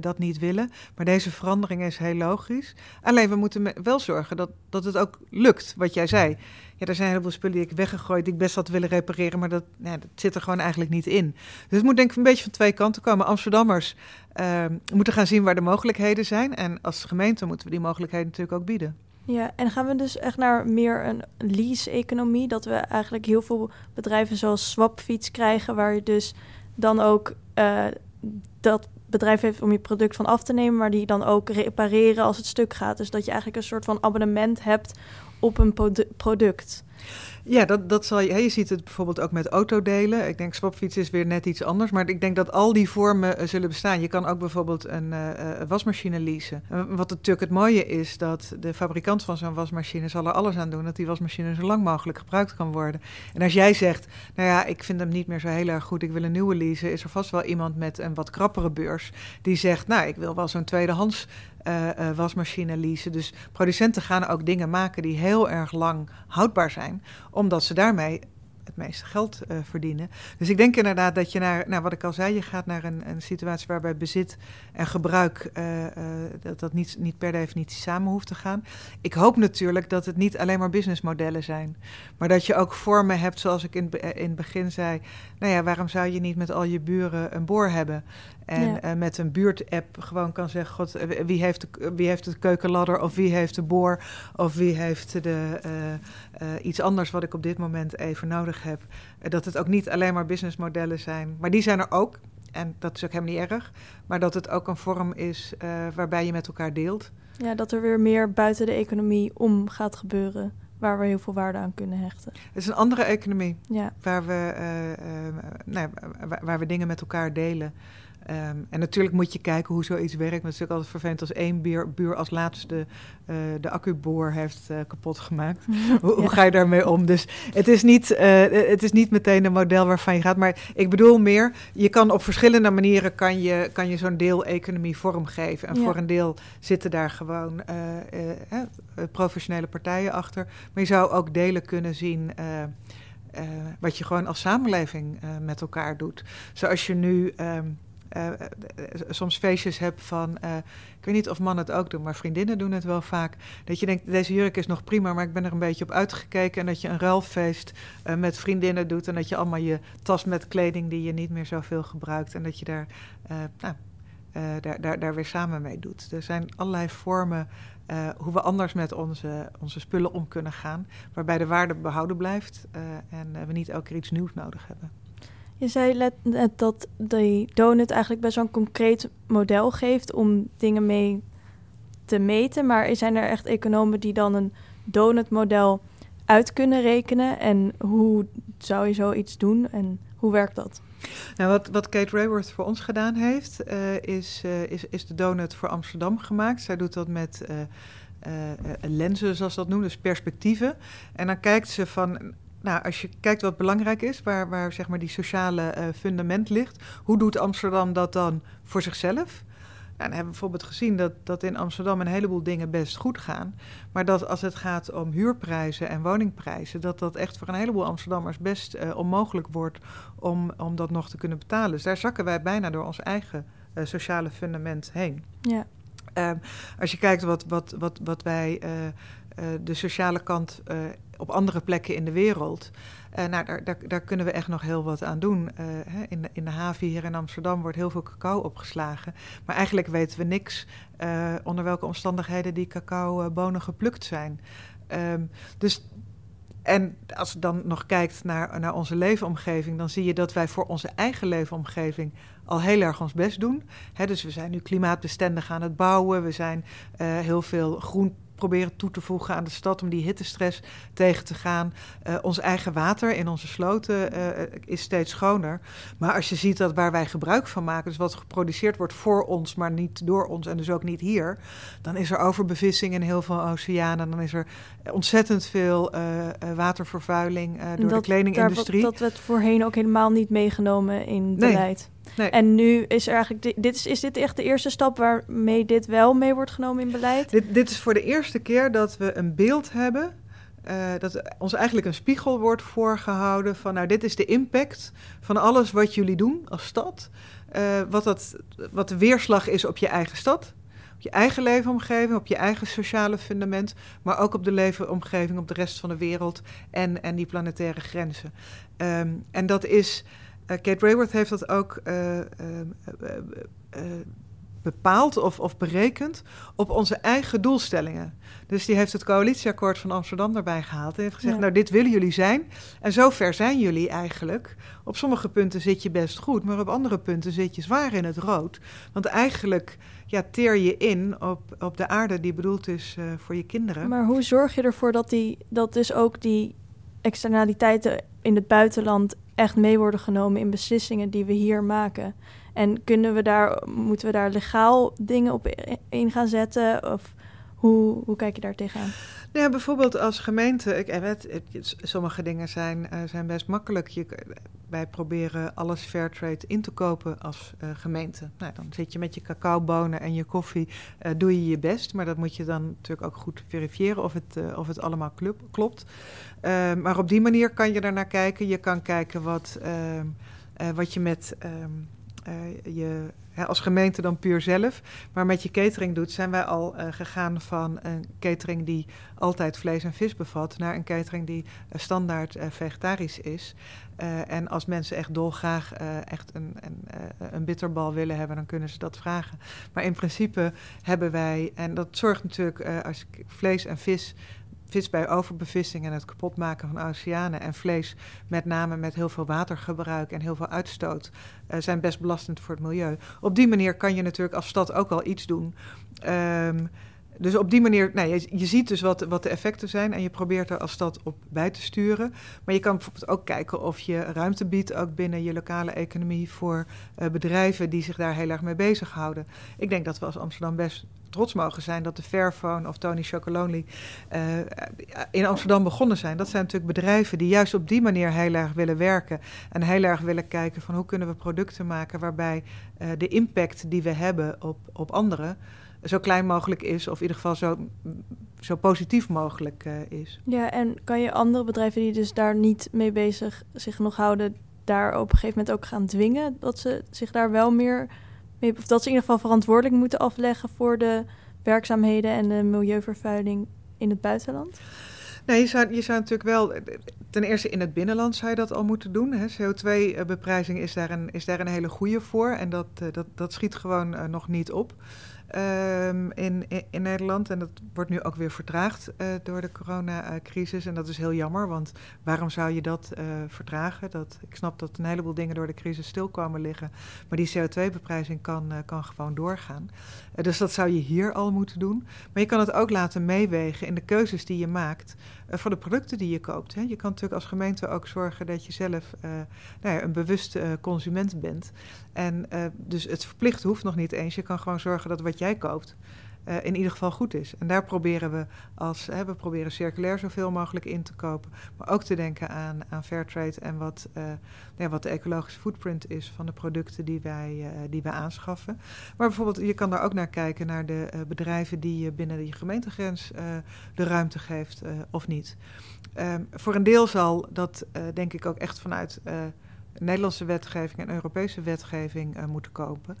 dat niet willen. Maar deze verandering is heel logisch. Alleen we moeten wel zorgen dat, dat het ook lukt, wat jij zei ja, er zijn heel veel spullen die ik weggegooid, die ik best had willen repareren, maar dat, dat zit er gewoon eigenlijk niet in. Dus het moet denk ik een beetje van twee kanten komen. Amsterdammers uh, moeten gaan zien waar de mogelijkheden zijn. En als gemeente moeten we die mogelijkheden natuurlijk ook bieden. Ja, en gaan we dus echt naar meer een lease-economie? Dat we eigenlijk heel veel bedrijven zoals Swapfiets krijgen, waar je dus dan ook uh, dat bedrijf heeft om je product van af te nemen, maar die dan ook repareren als het stuk gaat. Dus dat je eigenlijk een soort van abonnement hebt op een product. Ja, dat, dat zal je. Je ziet het bijvoorbeeld ook met autodelen. Ik denk swapfiets is weer net iets anders. Maar ik denk dat al die vormen eh, zullen bestaan. Je kan ook bijvoorbeeld een uh, wasmachine leasen. wat natuurlijk het mooie is, dat de fabrikant van zo'n wasmachine zal er alles aan doen dat die wasmachine zo lang mogelijk gebruikt kan worden. En als jij zegt, nou ja, ik vind hem niet meer zo heel erg goed, ik wil een nieuwe leasen, is er vast wel iemand met een wat krappere beurs die zegt, nou, ik wil wel zo'n tweedehands uh, wasmachine leasen. Dus producenten gaan ook dingen maken die heel erg lang houdbaar zijn, omdat ze daarmee het meeste geld uh, verdienen. Dus ik denk inderdaad dat je naar, nou wat ik al zei, je gaat naar een, een situatie waarbij bezit en gebruik, dat dat niet, niet per definitie samen hoeft te gaan. Ik hoop natuurlijk dat het niet alleen maar businessmodellen zijn, maar dat je ook vormen hebt, zoals ik in, in het begin zei. Nou ja, waarom zou je niet met al je buren een boor hebben? En ja. uh, met een buurtapp gewoon kan zeggen: God, wie heeft, de, wie heeft de keukenladder, of wie heeft de boor, of wie heeft de, uh, uh, iets anders wat ik op dit moment even nodig heb. dat het ook niet alleen maar businessmodellen zijn, maar die zijn er ook. En dat is ook helemaal niet erg. Maar dat het ook een vorm is waarbij je met elkaar deelt. Ja, dat er weer meer buiten de economie om gaat gebeuren waar we heel veel waarde aan kunnen hechten. Het is een andere economie ja. waar, we, uh, uh, nou, waar, waar, we dingen met elkaar delen. Um, en natuurlijk moet je kijken hoe zoiets werkt. Maar het is natuurlijk altijd vervelend als één buur, buur als laatste uh, de accuboor heeft uh, kapot gemaakt. hoe, hoe, ga je daarmee om? Dus het is, niet, uh, het is niet meteen een model waarvan je gaat. Maar ik bedoel meer, je kan op verschillende manieren kan je, kan je zo'n deel-economie vormgeven. En ja. voor een deel zitten daar gewoon professionele partijen achter. Maar je zou ook delen kunnen zien... Wat je gewoon als samenleving met elkaar doet. Zoals je nu um, uh, soms feestjes hebt van, ik weet niet of mannen het ook doen, maar vriendinnen doen het wel vaak. Dat je denkt, deze jurk is nog prima, maar ik ben er een beetje op uitgekeken. En dat je een ruilfeest uh, met vriendinnen doet en dat je allemaal je tas met kleding die je niet meer zoveel gebruikt. En dat je daar, nou, daar, daar, daar weer samen mee doet. Er zijn allerlei vormen hoe we anders met onze, onze spullen om kunnen gaan, waarbij de waarde behouden blijft en we niet elke keer iets nieuws nodig hebben. Je zei net dat die donut eigenlijk best wel een concreet model geeft om dingen mee te meten. Maar zijn er echt economen die dan een donutmodel uit kunnen rekenen? En hoe zou je zoiets doen en hoe werkt dat? Nou, wat, wat Kate Rayworth voor ons gedaan heeft, uh, is, uh, is, is de donut voor Amsterdam gemaakt. Zij doet dat met uh, lenzen, zoals dat noemen, dus perspectieven. En dan kijkt ze van nou, als je kijkt wat belangrijk is, waar, waar zeg maar die sociale uh, fundament ligt, hoe doet Amsterdam dat dan voor zichzelf? Nou, dan hebben we bijvoorbeeld gezien dat, dat in Amsterdam een heleboel dingen best goed gaan. Maar dat als het gaat om huurprijzen en woningprijzen, dat dat echt voor een heleboel Amsterdammers best uh, onmogelijk wordt om, om dat nog te kunnen betalen. Dus daar zakken wij bijna door ons eigen uh, sociale fundament heen. Ja. Um, als je kijkt wat, wat, wat, wat wij de sociale kant op andere plekken in de wereld. Uh, nou, daar, daar, daar, kunnen we echt nog heel wat aan doen. Hè, in, de, in de haven hier in Amsterdam wordt heel veel cacao opgeslagen. Maar eigenlijk weten we niks uh, onder welke omstandigheden die cacaobonen geplukt zijn. Um, dus en als je dan nog kijkt naar, naar onze leefomgeving, dan zie je dat wij voor onze eigen leefomgeving al heel erg ons best doen. Dus we zijn nu klimaatbestendig aan het bouwen. We zijn heel veel groen proberen toe te voegen aan de stad om die hittestress tegen te gaan. Uh, ons eigen water in onze sloten uh, is steeds schoner. Maar als je ziet dat waar wij gebruik van maken, dus wat geproduceerd wordt voor ons, maar niet door ons en dus ook niet hier, dan is er overbevissing in heel veel oceanen. Dan is er ontzettend veel uh, watervervuiling door dat, de kledingindustrie. Daar, dat werd voorheen ook helemaal niet meegenomen in beleid. Nee. Nee. En nu is er eigenlijk, dit is, is dit echt de eerste stap waarmee dit wel mee wordt genomen in beleid? Dit, dit is voor de eerste keer dat we een beeld hebben, uh, dat ons eigenlijk een spiegel wordt voorgehouden van, nou, dit is de impact van alles wat jullie doen als stad. Uh, wat, dat, wat de weerslag is op je eigen stad, op je eigen leefomgeving, op je eigen sociale fundament, maar ook op de leefomgeving op de rest van de wereld en, en die planetaire grenzen. Um, en dat is. Uh, Kate Rayworth heeft dat ook uh, uh, bepaald of, of berekend op onze eigen doelstellingen. Dus die heeft het coalitieakkoord van Amsterdam daarbij gehaald. En heeft gezegd, ja. nou dit willen jullie zijn. En zover zijn jullie eigenlijk. Op sommige punten zit je best goed, maar op andere punten zit je zwaar in het rood. Want eigenlijk ja, teer je in op, op de aarde die bedoeld is voor je kinderen. Maar hoe zorg je ervoor dat, die, dat dus ook die externaliteiten in het buitenland echt mee worden genomen in beslissingen die we hier maken. En kunnen we daar, moeten we daar legaal dingen op in gaan zetten? Of hoe, hoe kijk je daar tegenaan? Nou ja, bijvoorbeeld als gemeente, ik, weet, sommige dingen zijn, uh, zijn best makkelijk. Je, wij proberen alles fairtrade in te kopen als gemeente. Nou, dan zit je met je cacaobonen en je koffie, doe je je best. Maar dat moet je dan natuurlijk ook goed verifiëren of het, of het allemaal klopt. maar op die manier kan je er naar kijken. Je kan kijken wat, ehm, wat je met ehm, als gemeente dan puur zelf. Maar met je catering doet, zijn wij al uh, gegaan van een catering die altijd vlees en vis bevat, naar een catering die uh, standaard uh, vegetarisch is. en als mensen echt dolgraag echt een, een, een, bitterbal willen hebben, dan kunnen ze dat vragen. Maar in principe hebben wij, en dat zorgt natuurlijk als vlees en vis vis bij overbevissing en het kapotmaken van oceanen en vlees, met name met heel veel watergebruik en heel veel uitstoot, uh, zijn best belastend voor het milieu. Op die manier kan je natuurlijk als stad ook al iets doen. Um, dus op die manier, nou, je, ziet dus wat, wat de effecten zijn en je probeert er als stad op bij te sturen. Maar je kan bijvoorbeeld ook kijken of je ruimte biedt, ook binnen je lokale economie, voor uh, bedrijven die zich daar heel erg mee bezighouden. Ik denk dat we als Amsterdam best trots mogen zijn dat de Fairphone of Tony Chocolonely uh, in Amsterdam begonnen zijn. Dat zijn natuurlijk bedrijven die juist op die manier heel erg willen werken. En heel erg willen kijken van hoe kunnen we producten maken waarbij uh, de impact die we hebben op, op anderen zo klein mogelijk is, of in ieder geval zo, zo positief mogelijk uh, is. Ja, en kan je andere bedrijven die dus daar niet mee bezig zich nog houden, daar op een gegeven moment ook gaan dwingen dat ze zich daar wel meer of dat ze in ieder geval verantwoordelijk moeten afleggen voor de werkzaamheden en de milieuvervuiling in het buitenland? Nee, je zou, je zou natuurlijk wel, ten eerste in het binnenland zou je dat al moeten doen. CO2-beprijzing is, daar een, is daar een hele goede voor en dat, uh, dat, dat schiet gewoon uh, nog niet op. Um, in, in, Nederland. En dat wordt nu ook weer vertraagd uh, door de coronacrisis. En dat is heel jammer, want waarom zou je dat uh, vertragen? Dat, ik snap dat een heleboel dingen door de crisis stil komen liggen. Maar die CO2-beprijzing kan, uh, kan gewoon doorgaan. dus dat zou je hier al moeten doen. Maar je kan het ook laten meewegen in de keuzes die je maakt voor de producten die je koopt. Hè. Je kan natuurlijk als gemeente ook zorgen dat je zelf nou ja, een bewuste consument bent. En dus het verplicht hoeft nog niet eens. Je kan gewoon zorgen dat wat jij koopt, uh, in ieder geval goed is. En daar proberen we als hè, we proberen circulair zoveel mogelijk in te kopen, maar ook te denken aan, aan fair trade en wat, uh, ja, wat de ecologische footprint is van de producten die wij, uh, die wij aanschaffen. Maar bijvoorbeeld, je kan daar ook naar kijken naar de bedrijven die je binnen die gemeentegrens de ruimte geeft of niet. Um, voor een deel zal dat denk ik ook echt vanuit Nederlandse wetgeving en Europese wetgeving uh, moeten kopen.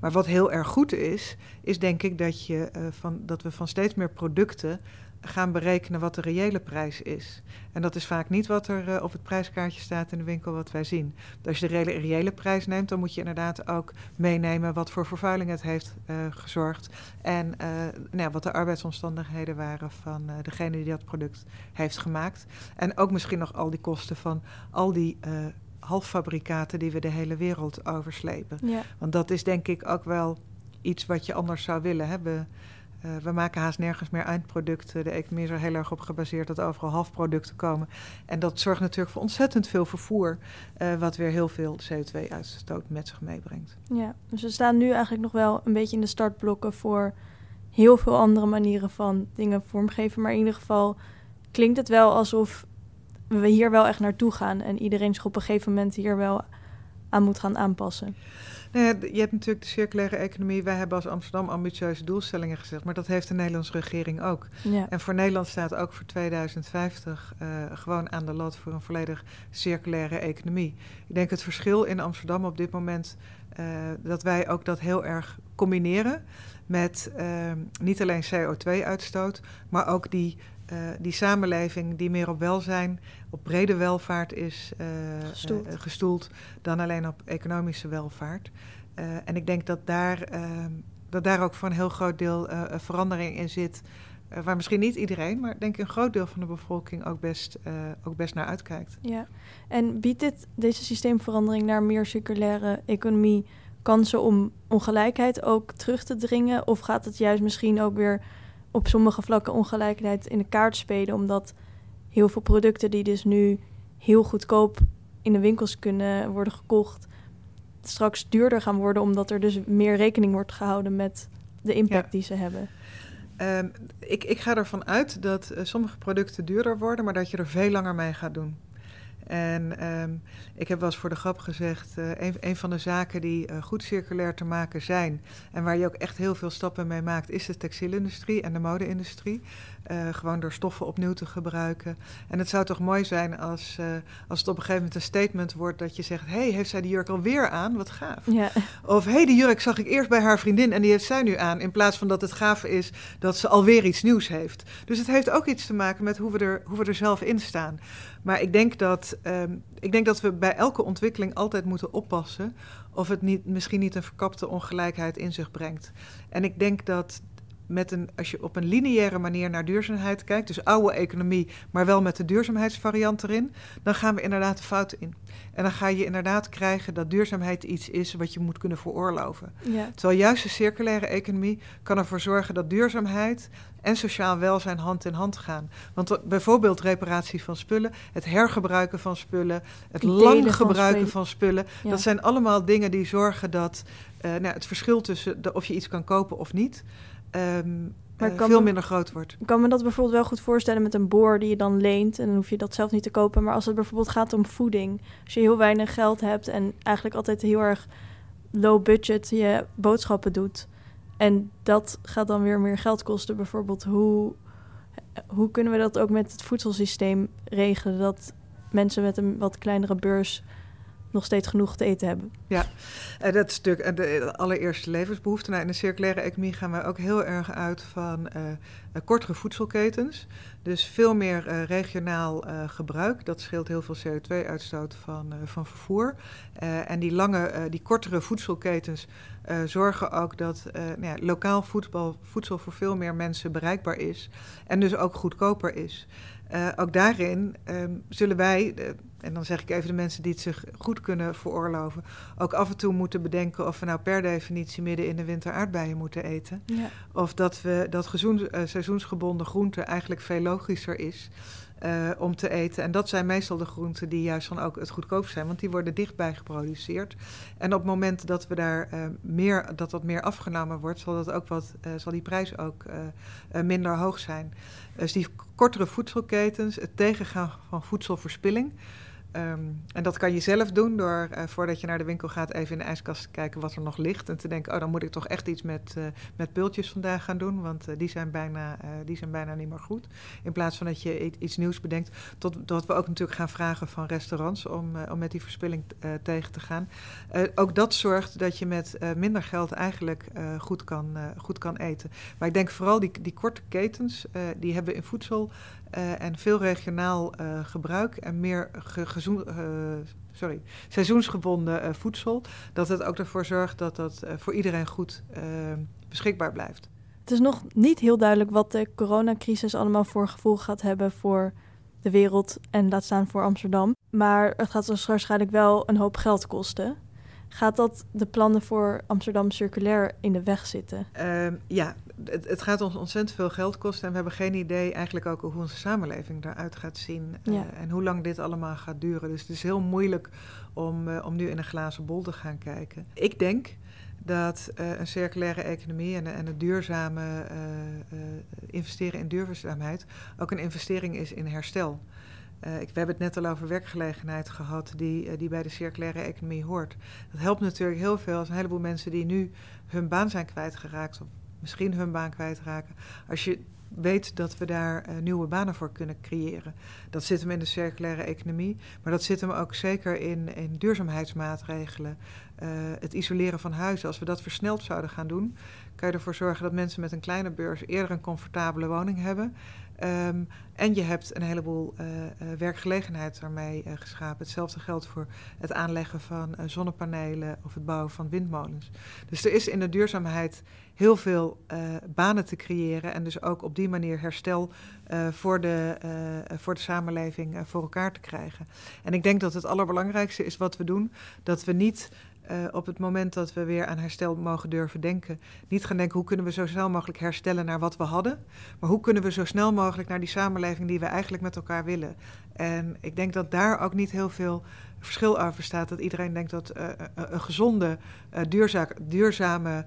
Maar wat heel erg goed is, is denk ik dat, je, uh, van, dat we van steeds meer producten gaan berekenen wat de reële prijs is. En dat is vaak niet wat er uh, op het prijskaartje staat in de winkel wat wij zien. Als je de reële, reële prijs neemt, dan moet je inderdaad ook meenemen wat voor vervuiling het heeft gezorgd. En nou, wat de arbeidsomstandigheden waren van degene die dat product heeft gemaakt. En ook misschien nog al die kosten van al die halffabrikaten die we de hele wereld overslepen. Ja. Want dat is denk ik ook wel iets wat je anders zou willen hebben. Uh, we maken haast nergens meer eindproducten. De economie is er heel erg op gebaseerd dat overal halfproducten komen. En dat zorgt natuurlijk voor ontzettend veel vervoer, uh, wat weer heel veel CO2-uitstoot met zich meebrengt. Ja, dus we staan nu eigenlijk nog wel een beetje in de startblokken voor heel veel andere manieren van dingen vormgeven. Maar in ieder geval klinkt het wel alsof we hier wel echt naartoe gaan en iedereen zich op een gegeven moment hier wel aan moet gaan aanpassen. Nou ja, je hebt natuurlijk de circulaire economie. Wij hebben als Amsterdam ambitieuze doelstellingen gezet, maar dat heeft de Nederlandse regering ook. Ja. En voor Nederland staat ook voor 2050 uh, gewoon aan de lat voor een volledig circulaire economie. Ik denk het verschil in Amsterdam op dit moment uh, dat wij ook dat heel erg combineren met uh, niet alleen CO2-uitstoot, maar ook die uh, die samenleving die meer op welzijn, op brede welvaart is uh, gestoeld. Uh, gestoeld. dan alleen op economische welvaart. en ik denk dat daar, ehm, dat daar ook voor een heel groot deel verandering in zit. waar misschien niet iedereen, maar denk ik een groot deel van de bevolking ook best, ook best naar uitkijkt. Ja, en biedt dit, deze systeemverandering naar meer circulaire economie kansen om ongelijkheid ook terug te dringen? Of gaat het juist misschien ook weer op sommige vlakken ongelijkheid in de kaart spelen, omdat heel veel producten die dus nu heel goedkoop in de winkels kunnen worden gekocht, straks duurder gaan worden, omdat er dus meer rekening wordt gehouden met de impact die ze hebben. Ehm, ik, ik ga ervan uit dat uh, sommige producten duurder worden, maar dat je er veel langer mee gaat doen. En um, ik heb wel eens voor de grap gezegd, uh, een, een, van de zaken die uh, goed circulair te maken zijn en waar je ook echt heel veel stappen mee maakt, is de textielindustrie en de mode-industrie. Uh, gewoon door stoffen opnieuw te gebruiken. En het zou toch mooi zijn als, als het op een gegeven moment een statement wordt dat je zegt: hey, heeft zij die jurk alweer aan? Wat gaaf. Ja. Of hey, die jurk zag ik eerst bij haar vriendin en die heeft zij nu aan. In plaats van dat het gaaf is dat ze alweer iets nieuws heeft. Dus het heeft ook iets te maken met hoe we er, hoe we er zelf in staan. Maar ik denk dat, um, ik denk dat we bij elke ontwikkeling altijd moeten oppassen of het niet, misschien niet een verkapte ongelijkheid in zich brengt. En ik denk dat met een, als je op een lineaire manier naar duurzaamheid kijkt, dus oude economie, maar wel met de duurzaamheidsvariant erin, dan gaan we inderdaad de fout in. En dan ga je inderdaad krijgen dat duurzaamheid iets is wat je moet kunnen veroorloven. Ja. Terwijl juist de circulaire economie kan ervoor zorgen dat duurzaamheid en sociaal welzijn hand in hand gaan. Want bijvoorbeeld reparatie van spullen, het hergebruiken van spullen, het lang gebruiken van spullen, dat zijn allemaal dingen die zorgen dat uh, nou, het verschil tussen de, of je iets kan kopen of niet. Um, maar uh, veel minder groot wordt. Ik kan me dat bijvoorbeeld wel goed voorstellen met een boor die je dan leent. En dan hoef je dat zelf niet te kopen. Maar als het bijvoorbeeld gaat om voeding. Als je heel weinig geld hebt en eigenlijk altijd heel erg low budget je boodschappen doet. En dat gaat dan weer meer geld kosten. Bijvoorbeeld, hoe, hoe kunnen we dat ook met het voedselsysteem regelen? Dat mensen met een wat kleinere beurs nog steeds genoeg te eten hebben. Ja, en dat is natuurlijk de allereerste levensbehoefte. Nou, in de circulaire economie gaan we ook heel erg uit van uh, kortere voedselketens. Dus veel meer regionaal gebruik. Dat scheelt heel veel CO2-uitstoot van, van vervoer. en die lange, die kortere voedselketens zorgen ook dat nou ja, lokaal voedsel voor veel meer mensen bereikbaar is. En dus ook goedkoper is. Ook daarin um, zullen wij en dan zeg ik even de mensen die het zich goed kunnen veroorloven, ook af en toe moeten bedenken of we nou per definitie midden in de winter aardbeien moeten eten. Ja. Of dat we dat gezoen, uh, seizoensgebonden groente eigenlijk veel logischer is. Uh, om te eten. En dat zijn meestal de groenten die juist dan ook het goedkoopst zijn, want die worden dichtbij geproduceerd. En op het moment dat we daar uh, meer, dat wat meer afgenomen wordt, zal, dat ook wat, uh, zal die prijs ook minder hoog zijn. Dus die kortere voedselketens, het tegengaan van voedselverspilling. Um, en dat kan je zelf doen door uh, voordat je naar de winkel gaat even in de ijskast te kijken wat er nog ligt. En te denken, oh dan moet ik toch echt iets met, uh, met pultjes vandaag gaan doen, want uh, die, zijn bijna, die zijn bijna niet meer goed. In plaats van dat je iets nieuws bedenkt. Tot, dat we ook natuurlijk gaan vragen van restaurants om, om met die verspilling tegen te gaan. ook dat zorgt dat je met minder geld eigenlijk goed, kan, goed kan eten. Maar ik denk vooral die, die korte ketens, die hebben in voedsel uh, en veel regionaal uh, gebruik en meer ge gezoen, uh, sorry, seizoensgebonden voedsel, dat het ook ervoor zorgt dat dat voor iedereen goed beschikbaar blijft. Het is nog niet heel duidelijk wat de coronacrisis allemaal voor gevoel gaat hebben voor de wereld en laat staan voor Amsterdam. Maar het gaat dus waarschijnlijk wel een hoop geld kosten. Gaat dat de plannen voor Amsterdam circulair in de weg zitten? Uh, ja, het, het, gaat ons ontzettend veel geld kosten. En we hebben geen idee eigenlijk ook hoe onze samenleving eruit gaat zien. Uh, en hoe lang dit allemaal gaat duren. Dus het is heel moeilijk om, uh, om nu in een glazen bol te gaan kijken. Ik denk dat uh, een circulaire economie en, en het duurzame investeren in duurzaamheid ook een investering is in herstel. Uh, ik, we hebben het net al over werkgelegenheid gehad, die, uh, die bij de circulaire economie hoort. Dat helpt natuurlijk heel veel als een heleboel mensen die nu hun baan zijn kwijtgeraakt, of misschien hun baan kwijtraken. Als je weet dat we daar uh, nieuwe banen voor kunnen creëren. Dat zit hem in de circulaire economie, maar dat zit hem ook zeker in, in duurzaamheidsmaatregelen. het isoleren van huizen. Als we dat versneld zouden gaan doen, kan je ervoor zorgen dat mensen met een kleine beurs eerder een comfortabele woning hebben. Um, en je hebt een heleboel uh, uh, werkgelegenheid daarmee uh, geschapen. Hetzelfde geldt voor het aanleggen van zonnepanelen of het bouwen van windmolens. Dus er is in de duurzaamheid heel veel banen te creëren en dus ook op die manier herstel voor, de, voor de samenleving voor elkaar te krijgen. En ik denk dat het allerbelangrijkste is wat we doen, dat we niet uh, op het moment dat we weer aan herstel mogen durven denken, niet gaan denken hoe kunnen we zo snel mogelijk herstellen naar wat we hadden, maar hoe kunnen we zo snel mogelijk naar die samenleving die we eigenlijk met elkaar willen. En ik denk dat daar ook niet heel veel verschil over staat. Dat iedereen denkt dat uh, een gezonde, duurza duurzame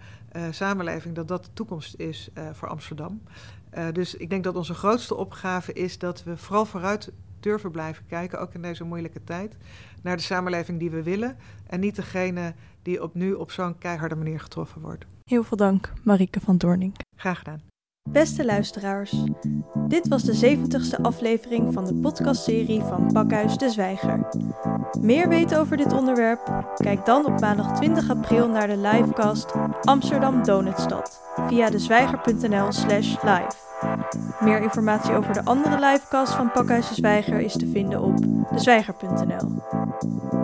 samenleving, dat dat de toekomst is voor Amsterdam. dus ik denk dat onze grootste opgave is dat we vooral vooruit durven blijven kijken, ook in deze moeilijke tijd, naar de samenleving die we willen. En niet degene die op nu op zo'n keiharde manier getroffen wordt. Heel veel dank, Marieke van Doorning. Graag gedaan. Beste luisteraars, dit was de 70ste aflevering van de podcastserie van Pakhuis de Zwijger. Meer weten over dit onderwerp? Kijk dan op maandag 20 april naar de livecast Amsterdam Donutstad via dezwijger.nl/slash live. Meer informatie over de andere livecast van Pakhuis de Zwijger is te vinden op dezwijger.nl.